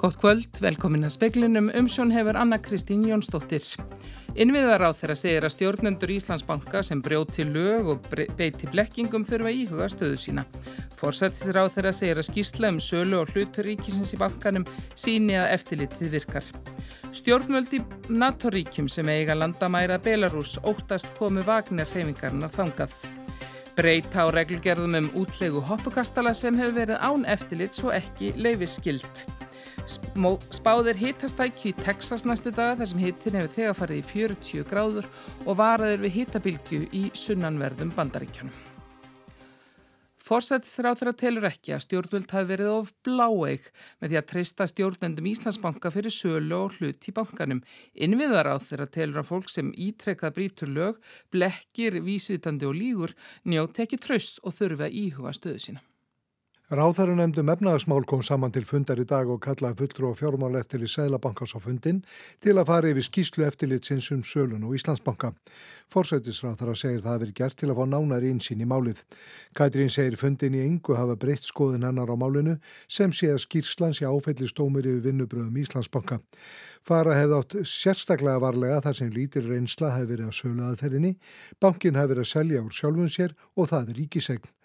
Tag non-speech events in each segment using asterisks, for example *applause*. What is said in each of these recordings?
Gótt kvöld, velkomin að speklinum, umsjón hefur Anna Kristín Jónsdóttir. Innviðar á þeirra segir að stjórnendur Íslandsbanka sem brjóti lög og beiti blekkingum þurfa íhuga stöðu sína. Forsættisir á þeirra segir að skýrsla um sölu og hlutur ríkisins í bankanum síni að eftirlitið virkar. Stjórnvöldi NATO-ríkjum sem eiga landamæra Belarus óttast komu Vagner hreyfingarna þangað. Breyta á reglgerðum um útlegu hoppukastala sem hefur verið án eftirlit svo ekki leifiskild. Spáðir hitastækju í Texas næstu daga þar sem hitin hefur þegar farið í 40 gráður og varaður við hitabilgju í sunnanverðum bandaríkjónum. Forsættisráð þeirra telur ekki að stjórnvöld hafi verið of bláeig með því að treysta stjórnendum Íslandsbanka fyrir sölu og hlut í bankanum. Innviðaráð þeirra telur að fólk sem ítrekkað brítur lög, blekkir, vísvitandi og lígur njóti ekki tröst og þurfi að íhuga stöðu sína. Ráþæru nefndum efnagasmál kom saman til fundar í dag og kallaði fulltrú og fjármál eftir í Sælabankars á fundin til að fara yfir skýslu eftirlitsins um Sölun og Íslandsbanka. Forsættisráþara segir það að veri gert til að fá nánari einsýn í málið. Katrín segir fundin í engu hafa breytt skoðin hennar á málinu sem sé að skýrslans í áfellistómir yfir vinnubröðum Íslandsbanka. Fara hefði átt sérstaklega varlega þar sem lítir reynsla hefði verið að sölu aðferðinni, bankin hefði verið að selja úr sjálfun sér og það er ríkisegn.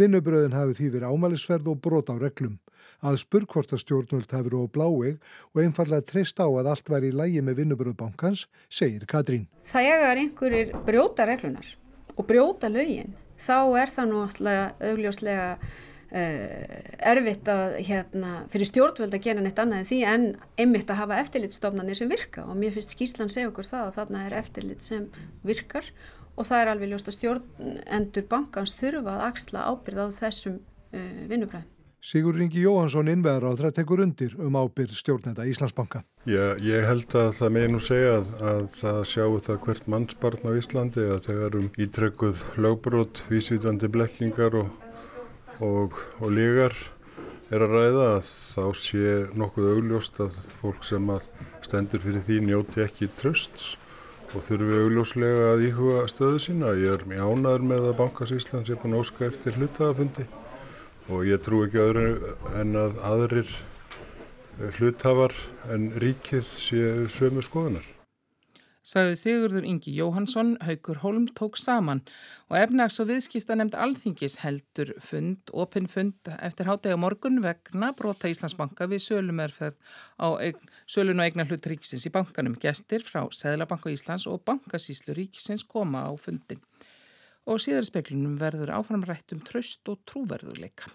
Vinnubröðin hafi því verið ámælisverð og brot á reglum. Að spurgkorta stjórnvöld hafi verið á bláeg og einfallega treyst á að allt væri í lægi með vinnubröðbankans, segir Katrín. Er einhverjir brjóta reglunar og brjóta lögin. Þá er það nú alltaf augljóslega uh, erfitt að, hérna, fyrir stjórnvöld að gera neitt annað en því en einmitt að hafa eftirlitstofnanir sem virka og mér finnst skýslan segja okkur það og þarna er eftirlit sem virkar og það er alveg ljóst að stjórnendur bankans þurfa að axla ábyrð á þessum uh, vinnubræðum. Sigur Ringi Jóhansson innveðar á það tekur undir um ábyrð stjórnenda Íslandsbanka. Já, ég held að það megin og segja að, að það sjáu það hvert mannsbarn á Íslandi að þegar um ítrekkuð lögbrót, vísvítandi blekkingar og, og, og lígar er að ræða að þá sé nokkuð augljóst að fólk sem að stendur fyrir því njóti ekki trösts og þurfum við augljóslega að íhuga stöðu sína. Ég er mjög ánæður með að Bankars Íslands er búin að óska eftir hlutafundi og ég trú ekki öðru en að aðrir hlutafar en ríkið séu sömu skoðunar. Saði Sigurður Ingi Jóhansson, Haugur Holm tók saman og efnags og viðskipta nefnd alþingis heldur fund, opinn fund eftir hátegi morgun vegna brota Íslandsbanka við sölumerferð á sölun og eignar hlut ríkisins í bankanum. Gestir frá Sæðlabanka Íslands og Bankasíslu ríkisins koma á fundin og síðar speklunum verður áframrætt um tröst og trúverðuleika.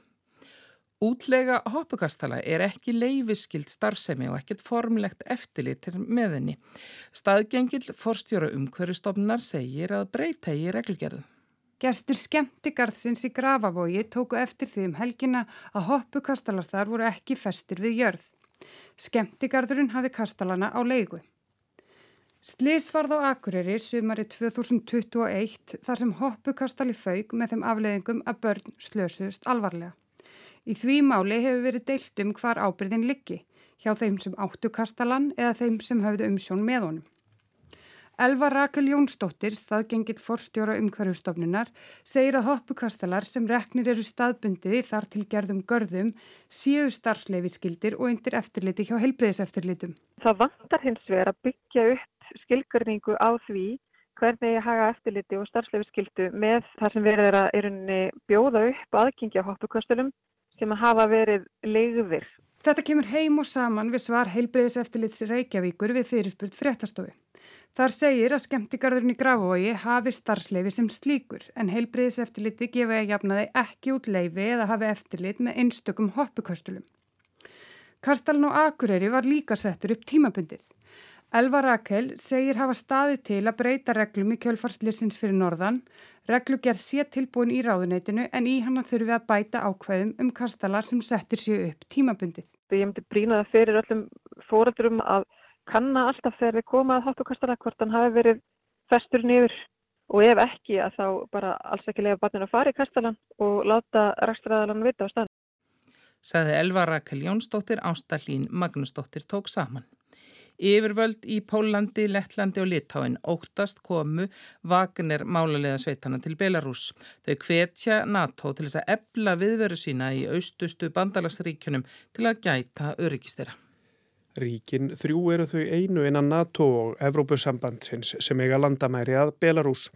Útlega hoppukastala er ekki leifiskild starfsemi og ekkert formlegt eftirlitir með henni. Staðgengil forstjóra umhverjastofnar segir að breyta í reglugerðum. Gerstur skemmtigarðsins í Grafavogi tóku eftir því um helgina að hoppukastalar þar voru ekki festir við jörð. Skemmtigarðurinn hafi kastalana á leigu. Slis varð á Akureyri sumari 2021 þar sem hoppukastali fauk með þeim afleiðingum að börn slösuðust alvarlega. Í því máli hefur verið deilt um hvar ábyrðin liggi, hjá þeim sem áttu kastalan eða þeim sem höfðu umsjón með honum. Elva Rakel Jónsdóttir, staðgengið forstjóra umhverjustofnunar, segir að hoppukastalar sem reknir eru staðbundiði þar til gerðum görðum séu starfsleifiskildir og undir eftirliti hjá helbriðiseftirlitum. Það vantar hins vegar að byggja upp skilgörningu á því hvernig ég haga eftirliti og starfsleifiskildu með þar sem verður að bjóða upp aðgengja hoppukastalum sem hafa verið leiðir. Þetta kemur heim og saman við svar heilbreyðis eftirlits Reykjavíkur við fyrirspurt fréttastofi. Þar segir að skemmtigarðurinn í Grafavogi hafi starfsleifi sem slíkur en heilbreyðis eftirliti gefa ég jafnaði ekki út leifi eða hafi eftirlit með einstökum hoppuköstulum. Kastaln og Akureyri var líka settur upp tímabundið. Elva Rakel segir hafa staði til að breyta reglum í kjölfarslisins fyrir norðan. Reglugjær sé tilbúin í ráðuneytinu en í hana þurfi að bæta ákveðum um kastalar sem settir sér upp tímabundið. Ég myndi brína það fyrir öllum fóröldurum að kanna alltaf þegar við koma að hátukastala hvort hann hafi verið festur niður og ef ekki að þá bara alls ekki lega barnir að fara í kastalan og láta rækstraðalan vita á staðan. Saði Elva Rakel Jónsdóttir, Ástallín Magnúsdóttir tók saman. Yfirvöld í Pólandi, Lettlandi og Litáin óttast komu Wagner málulega sveitana til Belarus. Þau hvetja NATO til þess að ebla viðveru sína í austustu bandalagsríkjunum til að gæta öryggistera. Ríkin þrjú eru þau einu innan NATO og Evrópusambandsins sem eiga landamæri að Belarus.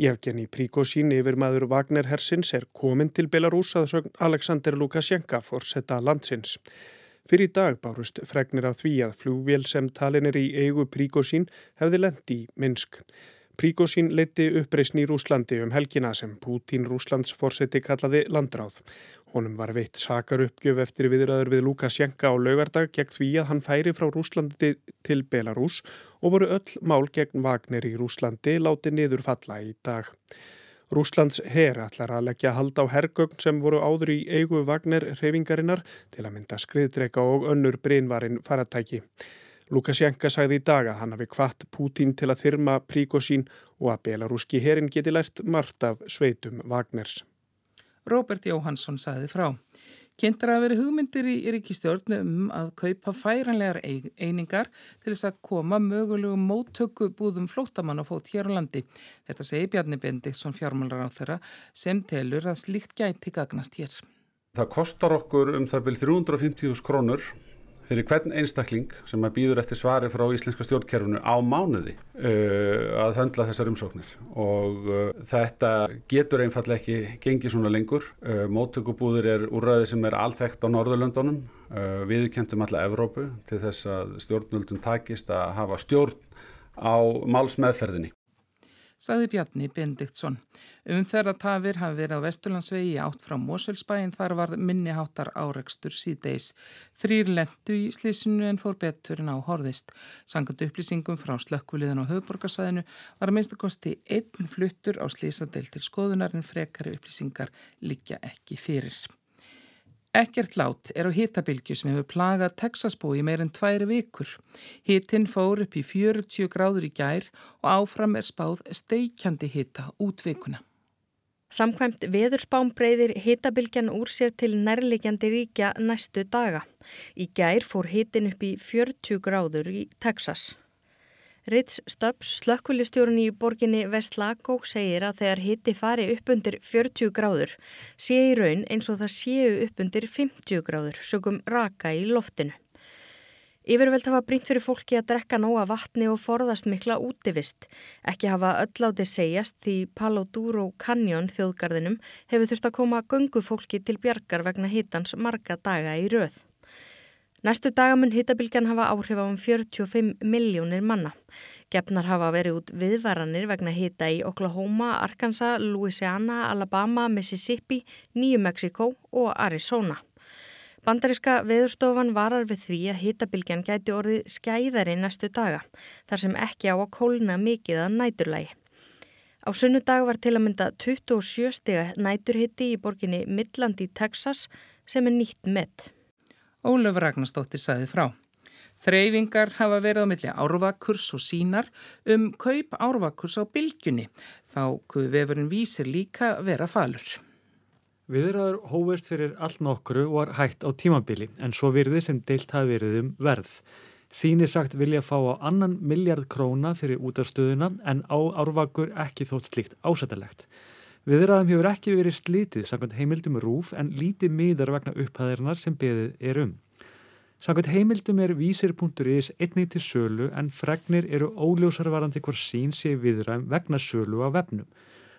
Jefgeni Príkosín yfir maður Wagner Hersins er komin til Belarus að sögn Alexander Lukasjenka fórsetta landsins. Fyrir í dag bárust fregnir af því að flúvél sem talin er í eigu Príkosín hefði lendi í Minsk. Príkosín leiti uppreysn í Rúslandi um helgina sem Pútín Rúslands fórseti kallaði landráð. Honum var veitt sakar uppgjöf eftir viðraður við Lukasjenka á laugardag gegn því að hann færi frá Rúslandi til Belarus og voru öll mál gegn Wagner í Rúslandi láti niður falla í dag. Rúslands her ætlar að leggja hald á hergögn sem voru áður í eigu Wagner reyfingarinnar til að mynda skriðdreika og önnur breynvarin faratæki. Lukasjenka sagði í dag að hann hafi kvart Pútín til að þyrma príkosín og að belarúski herin geti lært margt af sveitum Wagners. Robert Jóhansson saði frá. Kynntar að veri hugmyndir í ríkistjórnu um að kaupa færanlegar einingar til þess að koma mögulegum móttöku búðum flótamann á fót hér á landi. Þetta segi Bjarni Bendiktsson fjármálar á þeirra sem telur að slíkt gæti gagnast hér. Það kostar okkur um það byrj 350.000 krónur fyrir hvern einstakling sem að býður eftir svari frá íslenska stjórnkerfunu á mánuði uh, að höndla þessar umsóknir og uh, þetta getur einfallega ekki gengið svona lengur. Uh, móttökubúður er úrræði sem er alþekkt á Norðurlöndunum, uh, viðkentum alla Evrópu til þess að stjórnöldun takist að hafa stjórn á málsmeðferðinni saði Bjarni Bendiktsson. Um þeirra tafir hafi verið á Vesturlandsvegi átt frá Moselsbæin þar var minniháttar áreikstur síðdeis. Þrýr lendu í slísinu en fór betur en á horðist. Sangand upplýsingum frá slökkviliðin og höfuborgarsvæðinu var að minnst að kosti einn fluttur á slísadel til skoðunar en frekari upplýsingar líkja ekki fyrir. Ekkert lát er á hitabilgju sem hefur plagað Texasbú í meirinn tværi vikur. Hitin fór upp í 40 gráður í gær og áfram er spáð steikjandi hita út vikuna. Samkvæmt veðurspám breyðir hitabilgjan úr sér til nærlegjandi ríkja næstu daga. Í gær fór hitin upp í 40 gráður í Texas. Ritz Stöps, slökkvöldistjórun í borginni Vestlagó, segir að þegar hitti fari upp undir 40 gráður sé í raun eins og það séu upp undir 50 gráður, sögum raka í loftinu. Yfirveld hafa brínt fyrir fólki að drekka nóga vatni og forðast mikla útivist. Ekki hafa öll áti segjast því Palo Duro Canyon þjóðgarðinum hefur þurft að koma gungu fólki til bjargar vegna hittans marga daga í rauð. Næstu dagamun hittabilgjan hafa áhrif á um 45 miljónir manna. Gefnar hafa verið út viðvaranir vegna hitta í Oklahoma, Arkansas, Louisiana, Alabama, Mississippi, Nýju Mexiko og Arizona. Bandariska veðurstofan varar við því að hittabilgjan gæti orðið skæðari næstu daga, þar sem ekki á að kólna mikið að næturlægi. Á sunnudag var til að mynda 27 stiga næturhitti í borginni Midland í Texas sem er nýtt með. Ólöf Ragnarstóttir saði frá. Þreyfingar hafa verið á milli árvakurs og sínar um kaup árvakurs á bylgjunni. Þá kuð vefurinn vísir líka vera falur. Viðraður hóverst fyrir allt nokkru var hægt á tímabili en svo virði sem deilt hafi verið um verð. Sýnir sagt vilja fá á annan miljard króna fyrir útarstöðuna en á árvakur ekki þótt slikt ásættalegt. Viðræðum hefur ekki verið slítið samkvæmt heimildum rúf en lítið miðar vegna upphæðirnar sem beðið er um. Samkvæmt heimildum er vísir.is einnig til sölu en fregnir eru óljósarvarandi hvort sín sé viðræðum vegna sölu á vefnum.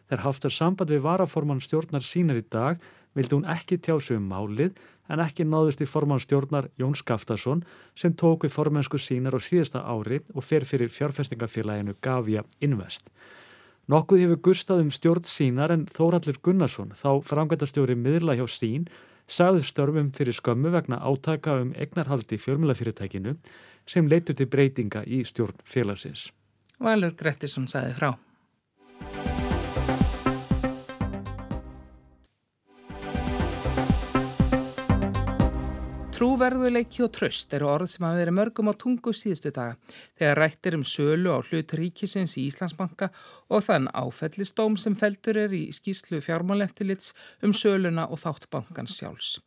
Þegar haftar samband við varaforman stjórnar sínar í dag vildi hún ekki tjásu um málið en ekki náðust í forman stjórnar Jón Skaftason sem tók við formensku sínar á síðasta ári og fer fyrir fjárfestingafélaginu Gavia Invest. Nokkuð hefur gustað um stjórn sínar en Þóraldur Gunnarsson, þá framgætastjóri miðla hjá sín, sagði störfum fyrir skömmu vegna átaka um egnarhaldi fjölmjölafyrirtækinu sem leitur til breytinga í stjórn félagsins. Valur Grettisson sagði frá. Trúverðuleiki og tröst eru orð sem hafa verið mörgum á tungu síðustu daga þegar rættir um sölu á hlut ríkisins í Íslandsbanka og þann áfellistóm sem feldur er í skýslu fjármáleftilits um söluna og þátt bankans sjálfs.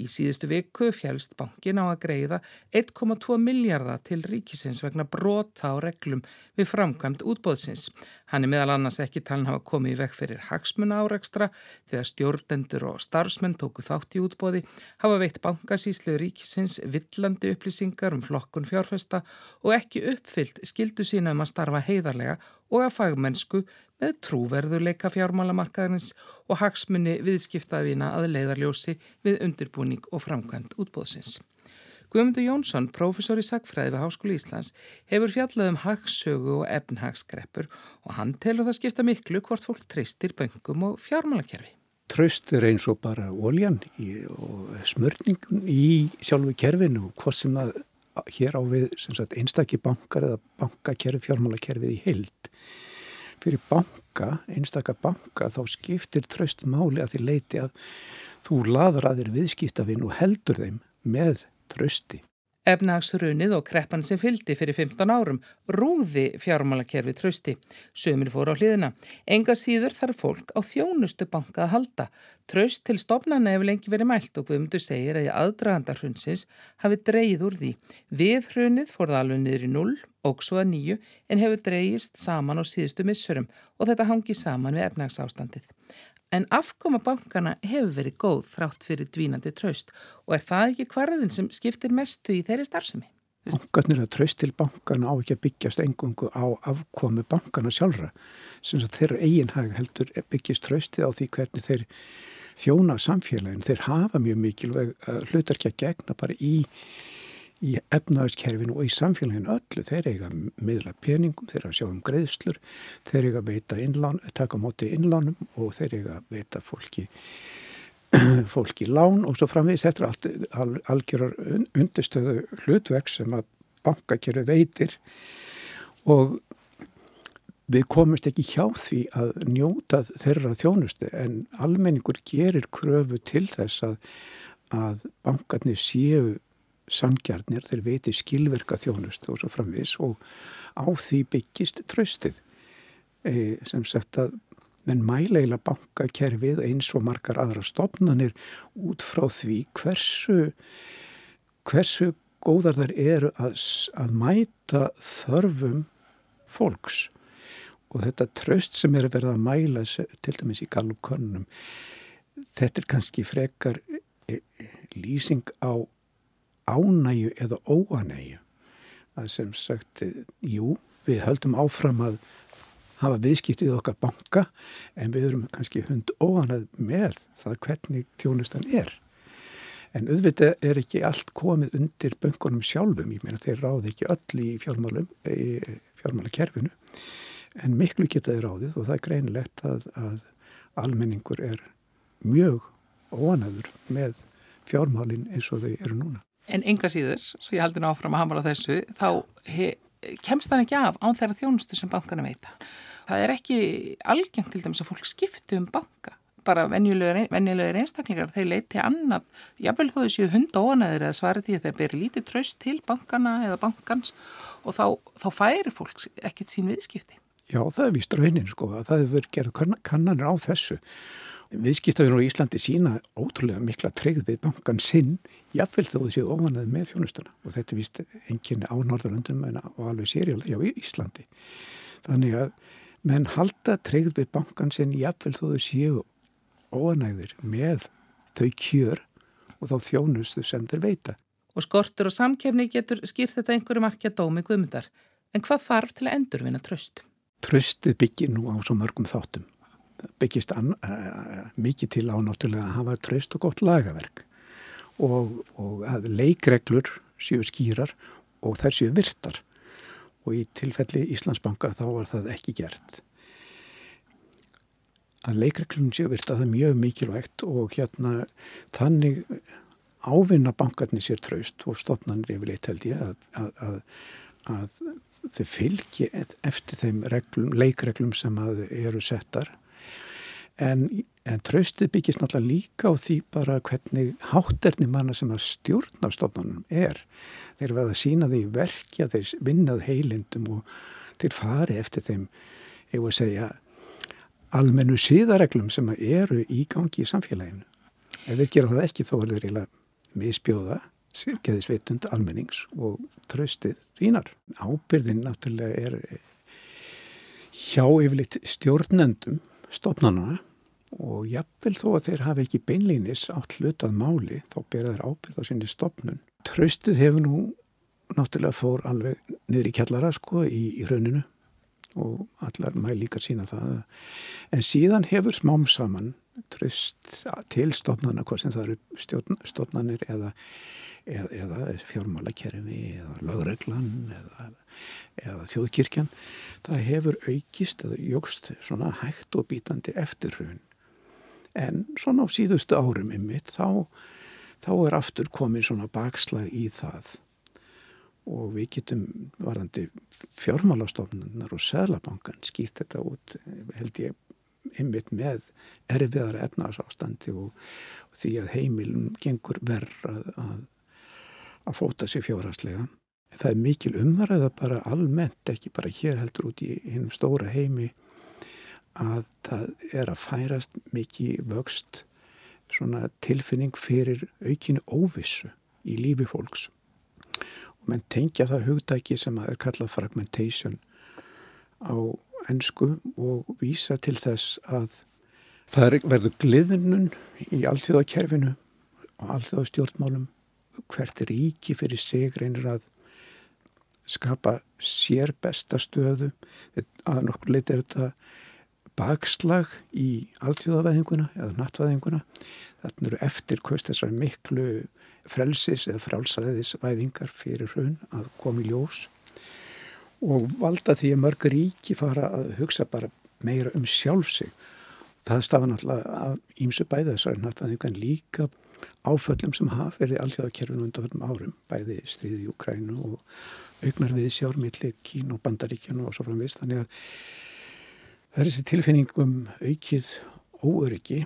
Í síðustu viku fjælst bankin á að greiða 1,2 miljardar til ríkisins vegna brota á reglum við framkvæmt útbóðsins. Hann er meðal annars ekki talin hafa komið í vekk fyrir hagsmuna áreikstra þegar stjórnendur og starfsmenn tóku þátt í útbóði, hafa veitt bankasíslu ríkisins villandi upplýsingar um flokkun fjárfesta og ekki uppfyllt skildu sína um að starfa heiðarlega og að fagmennsku með trúverðuleika fjármálamarkaðarins og hagsmunni viðskiptafina að leiðarljósi við undirbúning og framkvæmt útbóðsins. Guðmundur Jónsson, professor í sagfræði við Háskóli Íslands, hefur fjallað um hagsögu og efnhagsgreppur og hann telur það skipta miklu hvort fólk treystir böngum og fjármálakerfi. Tröst er eins og bara óljan og smörningum í sjálfu kerfinu og hvort sem að hér á við sagt, einstakki bankar eða bankakerfi, fjármálakerfið í heild. Fyrir banka, einstakka banka, þá skiptir tröst máli að því leiti að þú laður að þér viðskiptafinn og heldur þeim með trösti. Efnagsrunið og kreppan sem fyldi fyrir 15 árum rúði fjármálakerfi trösti. Sumir fóru á hliðina. Enga síður þarf fólk á þjónustu banka að halda. Tröst til stopnarna hefur lengi verið mælt og Guðmundur segir að í aðdragandar hrunsins hafi dreyð úr því. Við hrunið fór það alveg niður í 0 og svo að 9 en hefur dreyist saman á síðustu missurum og þetta hangi saman við efnagsástandið. En afkoma bankana hefur verið góð þrátt fyrir dvínandi traust og er það ekki hverðin sem skiptir mestu í þeirri starfsemi? Bankarnir að traust til bankana á ekki að byggjast engungu á afkomi bankana sjálfra sem þeirra eiginhag heldur byggjast trausti á því hvernig þeir þjóna samfélagin. Þeir hafa mjög mikilvæg hlutarkja gegna bara í í efnaðskerfinu og í samfélaginu öllu. Þeir eiga miðla peningum, þeir eiga að sjá um greiðslur, þeir eiga að veita innlán, taka móti innlánum og þeir eiga að veita fólki *clears throat* fólki lán og svo framvegist þetta er allt al, algjörar undirstöðu hlutverk sem að bankakerfi veitir og við komumst ekki hjá því að njóta þeirra þjónustu en almenningur gerir kröfu til þess að, að bankarnir séu sangjarnir, þeir veitir skilverka þjónust og svo framvis og á því byggist tröstið e, sem sagt að menn mæleila bankakerfið eins og margar aðra stopnanir út frá því hversu hversu góðar þar eru að, að mæta þörfum fólks. Og þetta tröst sem er að verða að mæla til dæmis í gallukonunum þetta er kannski frekar e, e, lýsing á ánæju eða óanæju að sem sagt, jú, við höldum áfram að hafa viðskiptið okkar banka en við erum kannski hund óanæð með það hvernig þjónustan er. En auðvitað er ekki allt komið undir bankunum sjálfum, ég meina þeir ráði ekki öll í fjármálakerfinu, en miklu getaði ráðið og það er greinlegt að, að almenningur er mjög óanæður með fjármálin eins og þau eru núna. En enga síður, svo ég haldi ná áfram að hamra þessu, þá he, kemst það ekki af án þeirra þjónustu sem bankana veita. Það er ekki algengt til dæmis að fólk skiptu um banka. Bara venjulegur einstaklingar, þeir leiti annað, jável þó þessu hund óanæður eða svarið því að þeir beri lítið tröst til bankana eða bankans og þá, þá færi fólk ekkit sín viðskipti. Já, það er vist raunin sko, það hefur verið gerð kannanir á þessu Viðskiptafinn á Íslandi sína ótrúlega mikla treyð við bankan sinn jafnvel þó þessi ofanaði með þjónustuna og þetta vist enginni á Norðalundum og alveg sériálega á Íslandi. Þannig að menn halda treyð við bankan sinn jafnvel þó þessi ofanaðir með þau kjör og þá þjónustu sem þeir veita. Og skortur og samkefni getur skýrt þetta einhverju markja dómi guðmyndar. En hvað þarf til að endurvinna tröst? Tröstið byggir nú á svo mörgum þáttum byggist an, uh, mikið til á náttúrulega að hafa tröst og gott lagaverk. Og, og að leikreglur séu skýrar og þær séu virtar. Og í tilfelli Íslandsbanka þá var það ekki gert. Að leikreglun séu virta það er mjög mikilvægt og hérna þannig ávinna bankarnir sér tröst og stopnarnir yfirleitt held ég að, að, að að þau fylgi eftir þeim reglum, leikreglum sem eru settar En, en tröstið byggist náttúrulega líka á því bara hvernig hátterni manna sem að stjórna stofnunum er. Þeir verða sína því verkja, þeir vinnað heilindum og þeir fari eftir þeim, ég voru að segja, almennu síðareglum sem eru í gangi í samfélaginu. Ef þeir gera það ekki þá er þeir eiginlega misbjóða sérgeðisveitund almennings og tröstið þínar. Ábyrðin náttúrulega er hjá yfirleitt stjórnendum stofnana og jafnvel þó að þeir hafi ekki beinlýnis átt hlutað máli þá bera þeir ábyrð á sinni stofnun. Tröstið hefur nú náttúrulega fór alveg niður í kjallara sko í, í rauninu og allar mæl líka sína það. En síðan hefur smám saman tröst til stofnana hvað sem það eru stjórn, stofnanir eða, eða, eða fjármálakerfi eða lögreglan eða, eða þjóðkirkjan. Það hefur aukist eða jógst svona hægt og bítandi eftir raun. En svona á síðustu árum ymmit þá, þá er aftur komin svona bakslag í það og við getum varðandi fjármálastofnunar og Sælabankan skýrt þetta út held ég ymmit með erfiðara efnarsástandi og, og því að heimilum gengur verð að, að, að fóta sig fjárhastlega. Það er mikil umræða bara almennt, ekki bara hér heldur út í hinnum stóra heimi að það er að færast mikið vöxt tilfinning fyrir aukinu óvissu í lífi fólks menn tengja það hugdæki sem er kallað fragmentation á ennsku og vísa til þess að það verður gliðnun í allþjóðakerfinu og allþjóðastjórnmálum hvert ríki fyrir sig reynir að skapa sér besta stöðu. Að nokkur leiti er þetta bakslag í alltjóðavæðinguna eða nattvæðinguna þarna eru eftir kvöst þessar miklu frelsis eða frálsæðisvæðingar fyrir raun að koma í ljós. Og valda því að mörg ríki fara að hugsa bara meira um sjálf sig. Það stafa náttúrulega ímsu bæða þessari nattvæðingan líka áföllum sem hafa verið alltjóðakerfinu undan fyrir árum, bæði stríði í Ukrænu og augnar við sjármillir Kín og Bandaríkjanu og svo framvist. Þannig að það er þessi tilfinning um aukið óöryggi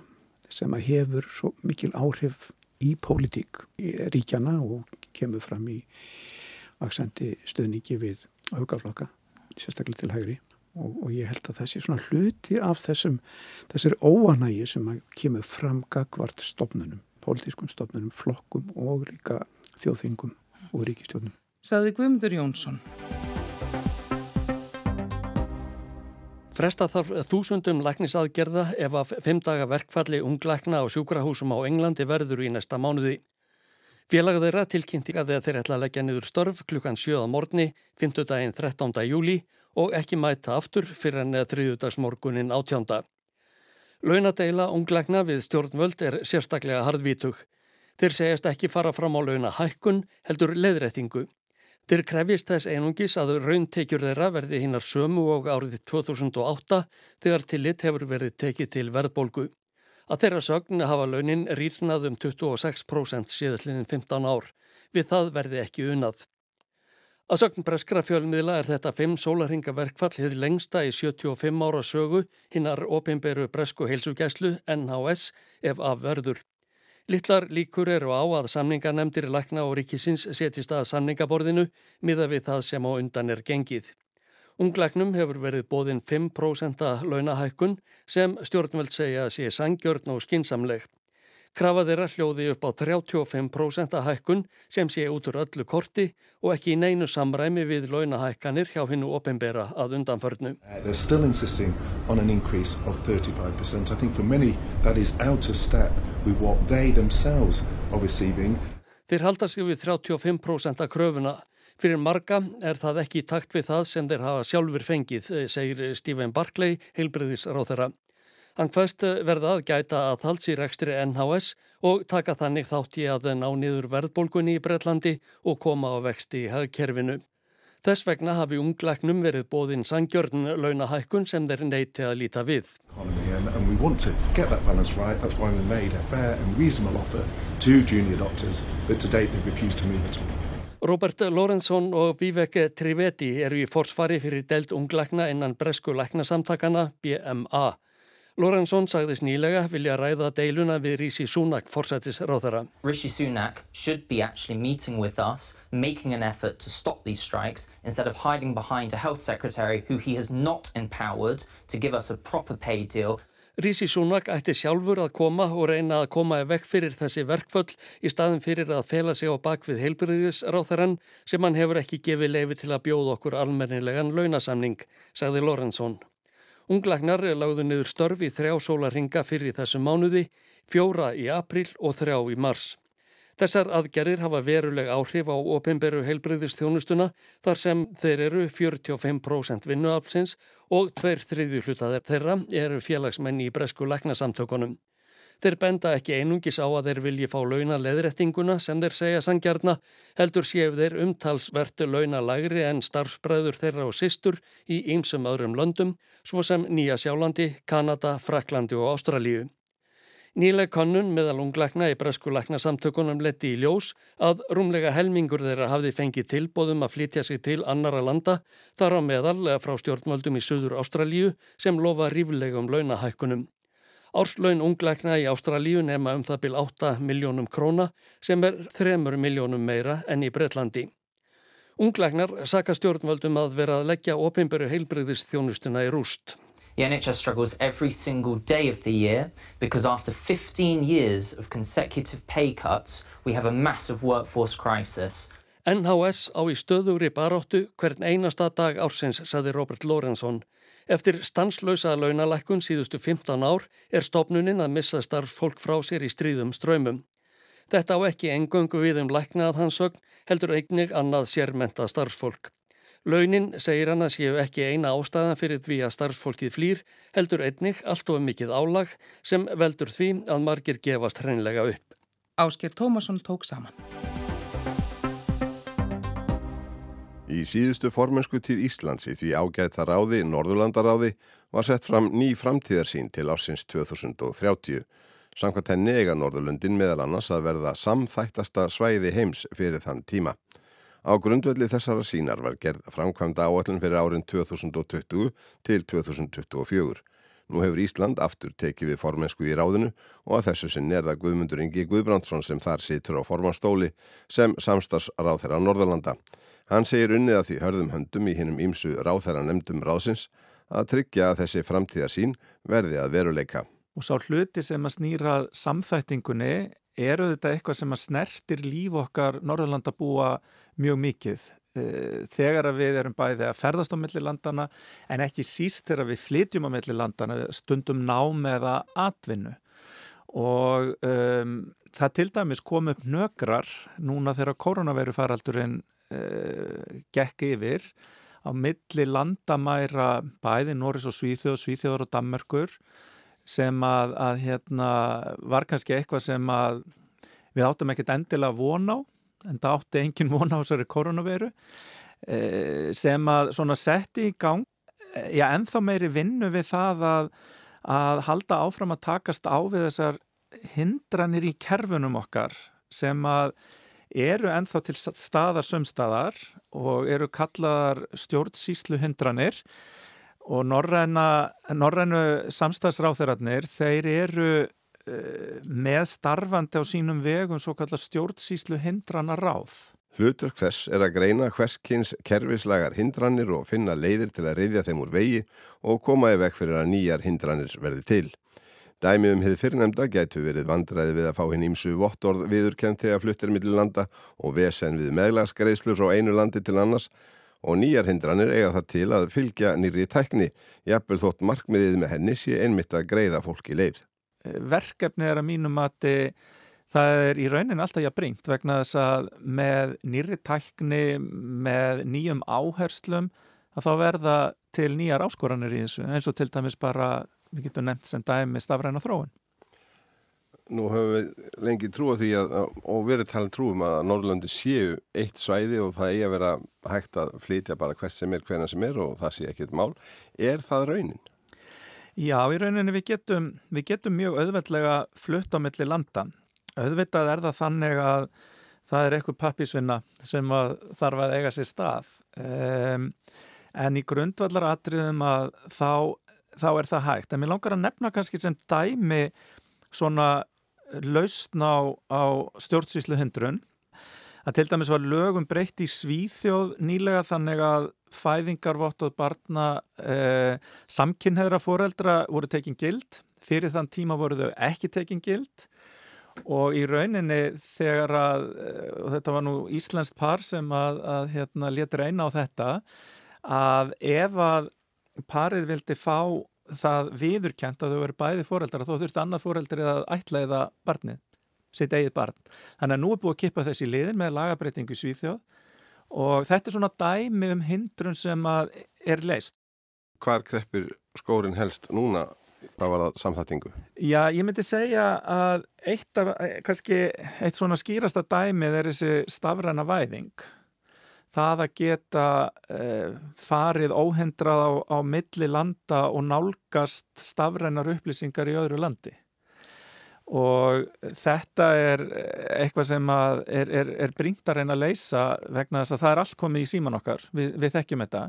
sem að hefur svo mikil áhrif í pólitík í ríkjana og kemur fram í vaksandi stöðningi við aukaflokka, sérstaklega til hægri og, og ég held að þessi svona hluti af þessum, þessir óanægi sem kemur fram gagvart pólitískum stofnunum, flokkum og líka þjóðþingum og ríkistjónum. Saði Guðmundur Jónsson. Fresta þarf þúsundum læknisaðgerða ef af fimm daga verkfalli unglækna á sjúkrahúsum á Englandi verður í næsta mánuði. Félag þeirra tilkynnti að þeir ætla að leggja niður störf klukkan 7. morgni, 5. daginn 13. júli og ekki mæta aftur fyrir enn þriðudagsmorgunin átjánda. Launadeila unglækna við stjórnvöld er sérstaklega hardvítug. Þeir segjast ekki fara fram á launa hækkun heldur leðrættingu. Þeir krefjist þess einungis að rauntekjur þeirra verði hinnar sömu og árið 2008 þegar tillit hefur verið tekið til verðbólgu. Að þeirra sögn hafa launin rýrnað um 26% síðastlinin 15 ár. Við það verði ekki unað. Að sögn breskra fjölmiðla er þetta 5 sólarhingaverkfall hefði lengsta í 75 ára sögu hinnar opimberu bresku heilsugæslu NHS ef af verður. Littlar líkur eru á að samningarnemdir lækna og ríkisins setjist að samningaborðinu miða við það sem á undan er gengið. Unglæknum hefur verið bóðinn 5% launahækkun sem stjórnveld segja sé sangjörn og skinsamleg. Krafa þeirra hljóði upp á 35% að hækkun sem sé út úr öllu korti og ekki í neinu samræmi við launahækkanir hjá hinnu opimbera að undanförnu. They're still insisting on an increase of 35%. I think for many that is out of step with what they themselves are receiving. Þeir halda sig við 35% að kröfuna. Fyrir marga er það ekki takt við það sem þeir hafa sjálfur fengið, segir Stephen Barclay, heilbriðis ráð þeirra. Hann hvaðst verða að gæta að þalds í rekstri NHS og taka þannig þátt í að ná niður verðbólgunni í Breitlandi og koma á vexti í hagkerfinu. Þess vegna hafi ungleiknum verið bóðinn sangjörn launahækkun sem þeir neyti að líta við. Robert Lorenzon og Vivek Trivedi eru í forsvari fyrir delt ungleikna innan bresku læknasamtakana BMA. Lorenzson sagðist nýlega vilja ræða deiluna við Rishi Sunak forsættis ráðara. Rishi Sunak should be actually meeting with us, making an effort to stop these strikes instead of hiding behind a health secretary who he has not empowered to give us a proper pay deal. Rishi Sunak ætti sjálfur að koma og reyna að koma vekk fyrir þessi verkföll í staðin fyrir að fela sig á bakvið heilbriðisráþarann sem hann hefur ekki gefið leifi til að bjóða okkur almennilegan launasamning, sagði Lorenzson. Unglagnar lagðu niður störf í þrjá sólaringa fyrir þessum mánuði, fjóra í april og þrjá í mars. Þessar aðgerðir hafa veruleg áhrif á ofinberu heilbreyðistjónustuna þar sem þeir eru 45% vinnuaflsins og tveir þriðju hlutaðar þeirra eru félagsmenn í bresku læknasamtökunum. Þeir benda ekki einungis á að þeir vilji fá launa leðrættinguna sem þeir segja sangjarna, heldur séu þeir umtalsvertu launa lagri en starfsbræður þeirra og sýstur í ýmsum öðrum löndum, svo sem Nýja Sjálandi, Kanada, Fraklandi og Ástralíu. Nýleg konnun meðal unglækna í breskulækna samtökunum leti í ljós að rúmlega helmingur þeirra hafði fengið tilbóðum að flytja sig til annara landa, þar á meðal frá stjórnmöldum í Suður Ástralíu sem lofa ríflegum launahækkunum. Árslaun ungleikna í Ástralíu nema um það byl 8 miljónum króna sem er 3 miljónum meira enn í Breitlandi. Ungleiknar saka stjórnvöldum að vera að leggja ofinböru heilbreyðist þjónustuna í rúst. The NHS struggles every single day of the year because after 15 years of consecutive pay cuts we have a massive workforce crisis. NHS á í stöðugri baróttu hvern einasta dag ársins, saði Robert Lorenzson. Eftir stanslausa launalækkun síðustu 15 ár er stopnuninn að missa starfsfólk frá sér í stríðum ströymum. Þetta á ekki engöngu við um læknað hans sögn, heldur eignig annað sérmenta starfsfólk. Launin segir hann að séu ekki eina ástæðan fyrir því að starfsfólkið flýr, heldur einnig allt of mikið álag sem veldur því að margir gefast hreinlega upp. Ásker Tómasson tók saman. Í síðustu formensku tíð Íslands í því ágæta ráði, Norðurlandaráði, var sett fram ný framtíðarsín til ársins 2030. Samkvæmt henni eiga Norðurlundin meðal annars að verða samþættasta svæði heims fyrir þann tíma. Á grundvelli þessara sínar var gerð framkvæmda áallin fyrir árin 2020 til 2024. Nú hefur Ísland aftur tekið við formensku í ráðinu og að þessu sinn er það Guðmundur Ingi Guðbrandsson sem þar situr á formanstóli sem samstagsráð þeirra Norðurlanda. Hann segir unnið að því hörðum höndum í hinnum ímsu ráþæra nefndum ráðsins að tryggja að þessi framtíðar sín verði að veruleika. Og sá hluti sem að snýra samþættingunni eru þetta eitthvað sem að snertir líf okkar Norðurlanda búa mjög mikið. Eh, þegar við erum bæði að ferðast á millilandana en ekki síst þegar við flytjum á millilandana stundum nám eða atvinnu og um, það til dæmis kom upp nökrar núna þegar koronaviru faraldurinn gekk yfir á milli landamæra bæði Norris og Svíþjóð, Svíþjóður og Dammerkur sem að, að hérna, var kannski eitthvað sem að við áttum ekkert endilega von á en það átti engin von á þessari koronaviru uh, sem að svona setti í gang uh, já enþá meiri vinnu við það að, að halda áfram að takast á við þessar hindranir í kerfunum okkar sem að eru ennþá til staðar sömstaðar og eru kallaðar stjórnsýslu hindranir og norrænu samstagsráþeirarnir þeir eru uh, með starfandi á sínum vegum svo kallar stjórnsýslu hindrana ráð. Hlutverk þess er að greina hverskins kerfislagar hindranir og finna leiðir til að reyðja þeim úr vegi og koma í veg fyrir að nýjar hindranir verði til. Dæmi um hefði fyrirnemda gætu verið vandræði við að fá hinn ímsu vottorð viðurkent þegar fluttir millir landa og vesen við meðlagsgreislur frá einu landi til annars. Og nýjar hindranir eiga það til að fylgja nýri tækni, jafnvel þótt markmiðið með henni sé einmitt að greiða fólki leið. Verkefni er að mínum að það er í raunin alltaf bringt vegna þess að með nýri tækni, með nýjum áherslum að þá verða til nýjar áskoranir í þessu. Eins og til dæmis bara við getum nefnt sem dæmi stafræna þróun. Nú höfum við lengi trúið því að, og verið talað trúum að Norrlandi séu eitt svæði og það eigi að vera hægt að flytja bara hvers sem er, hverna sem er og það sé ekkit mál. Er það raunin? Já, í rauninni við getum, við getum mjög auðveldlega flutt á milli landa. Auðvitað er það þannig að það er eitthvað pappisvinna sem þarf að eiga sér stað. Um, en í grundvallar atriðum að þá þá er það hægt. En mér langar að nefna kannski sem dæmi svona lausn á, á stjórnsýslu hindrun að til dæmis var lögum breytt í Svíþjóð nýlega þannig að fæðingarvott og barna eh, samkynneðra foreldra voru tekin gild. Fyrir þann tíma voru þau ekki tekin gild. Og í rauninni þegar að eh, og þetta var nú Íslandst par sem að, að hérna, leta reyna á þetta að ef að parið vildi fá það viðurkjent að þau eru bæði foreldrar þá þurfti annað foreldri að ætlaða barnið, sitt eigið barn. Þannig að nú er búið að kippa þessi liðin með lagabreitingu Svíþjóð og þetta er svona dæmi um hindrun sem er leist. Hvar kreppir skórin helst núna? Hvað var það samþættingu? Já, ég myndi segja að eitt, af, kannski, eitt svona skýrasta dæmið er þessi stafræna væðing það að geta eh, farið óhendrað á, á milli landa og nálgast stafrænar upplýsingar í öðru landi. Og þetta er eitthvað sem er, er, er bringt að reyna að leysa vegna þess að það er allt komið í síman okkar, við, við þekkjum þetta.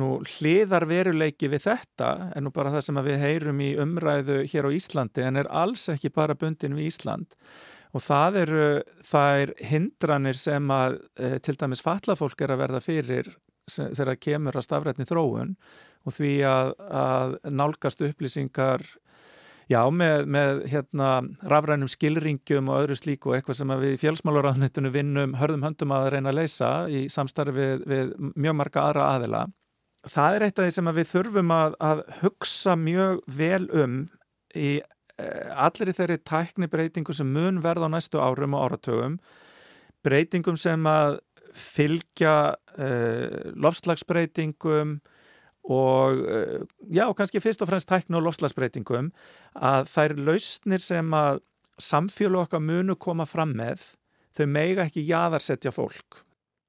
Nú hliðar veruleiki við þetta en nú bara það sem við heyrum í umræðu hér á Íslandi en er alls ekki bara bundin við Ísland og það eru þær hindranir sem að e, til dæmis fallafólk er að verða fyrir þegar það kemur að stafrætni þróun og því að, að nálgast upplýsingar já með, með hérna rafrænum skilringjum og öðru slíku eitthvað sem við í fjölsmálaráðnittunum vinnum hörðum höndum að reyna að leysa í samstarfi við, við mjög marga aðra aðila. Það er eitt af því sem við þurfum að, að hugsa mjög vel um í allir í þeirri tækni breytingu sem mun verða á næstu árum og áratögum breytingum sem að fylgja uh, lofslagsbreytingum og uh, já, kannski fyrst og fremst tækni og lofslagsbreytingum að þær lausnir sem að samfélag okkar munu koma fram með þau meiga ekki jaðarsetja fólk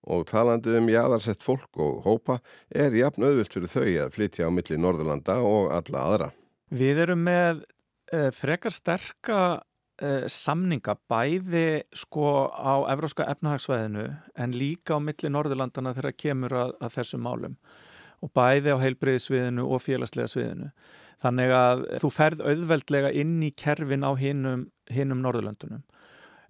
Og talandi um jaðarsett fólk og hópa er jafn auðvilt fyrir þau að flytja á milli Norðurlanda og alla aðra. Við erum með Eh, frekar sterka eh, samninga bæði sko á evróska efnahagsvæðinu en líka á milli Norðurlandana þegar kemur að, að þessum málum og bæði á heilbreyðisviðinu og félagslega sviðinu. Þannig að þú ferð auðveldlega inn í kerfin á hinnum, hinnum Norðurlandunum.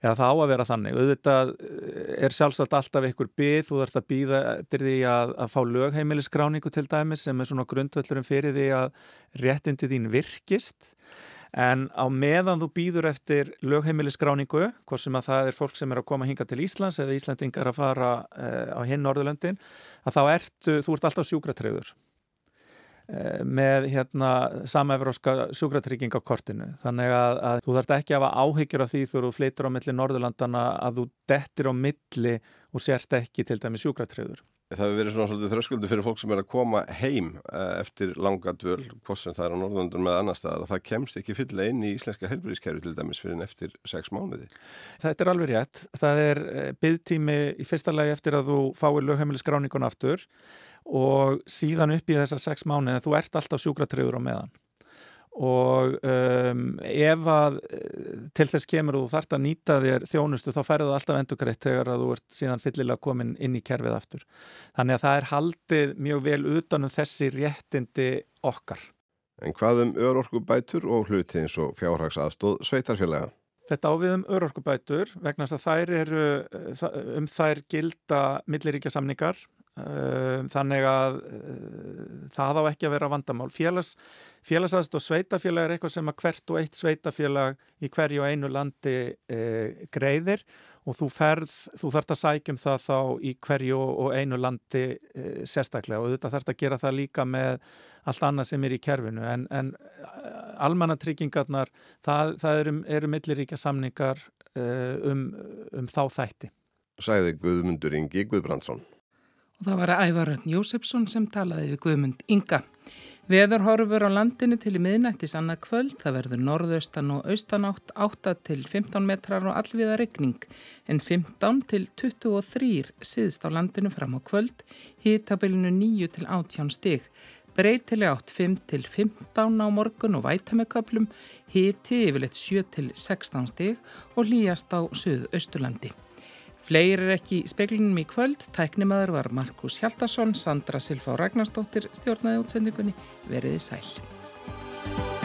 Já, það á að vera þannig. Auðvitað eh, er sjálfsagt alltaf einhver byggð, þú þarfst að býða til því að, að fá lögheimilisgráningu til dæmis sem er svona grundvöldurum fyrir því að réttindi þín virkist En á meðan þú býður eftir lögheimilisgráningu, hvort sem að það er fólk sem er að koma hinga til Íslands eða Íslandingar að fara uh, á hinn Norðurlöndin, að þá ertu, þú ert alltaf sjúkratreyður uh, með hérna samæfróska sjúkratrygging á kortinu. Þannig að, að þú þarf ekki að hafa áhyggjur af því þú fleitur á milli Norðurlandana að þú dettir á milli og sért ekki til dæmi sjúkratreyður. Það hefur verið svona svolítið þröskuldu fyrir fólk sem er að koma heim eh, eftir langa dvöl, hvort sem það er á Norðundum með annar staðar, að það kemst ekki fyllega inn í íslenska helbriðskerfi til dæmis fyrir en eftir sex mánuði. Þetta er alveg rétt. Það er eh, byggtími í fyrsta lagi eftir að þú fáir lögheimilisgráningun aftur og síðan upp í þessa sex mánuði þú ert alltaf sjúkratröður á meðan og um, ef að eh, til þess kemur og þú þart að nýta þér þjónustu þá færðu það alltaf endurgreitt þegar að þú ert síðan fyllilega komin inn í kerfið aftur. Þannig að það er haldið mjög vel utanum þessi réttindi okkar. En hvað um örorkubætur og hluti eins og fjárhagsaðstóð sveitarfélaga? Þetta ávið um örorkubætur vegna að þær eru, eh, um þær gilda milliríkja samningar Ehm, þannig að uh, það á ekki að vera vandamál. Félags, félagsaðst og sveitafélag er eitthvað sem að hvert og eitt sveitafélag í hverju einu landi uh, greiðir og þú ferð, þú þarfst að sækjum það þá í hverju og einu landi uh, sérstaklega. Og þetta þarfst að gera það líka með allt annað sem er í kerfinu. En, en almannatryggingarnar það, það eru, eru milliríkja samningar um, um þá þætti. Sæði Guðmundur Ingi Guðbrandsson og það var Ævarönd Jósefsson sem talaði við Guðmund Inga. Veður horfur á landinu til í miðnættis annað kvöld, það verður norðaustan og austanátt 8 til 15 metrar og allviða regning en 15 til 23 síðst á landinu fram á kvöld, hítabilinu 9 til 18 stig. Breytileg átt 5 til 15 á morgun og vætameköplum, híti yfirleitt 7 til 16 stig og líjast á söðu-austurlandi. Fleir er ekki í speklinum í kvöld, tæknimaður var Markus Hjaldarsson, Sandra Silfa og Ragnarstóttir stjórnaði útsendingunni, veriði sæl.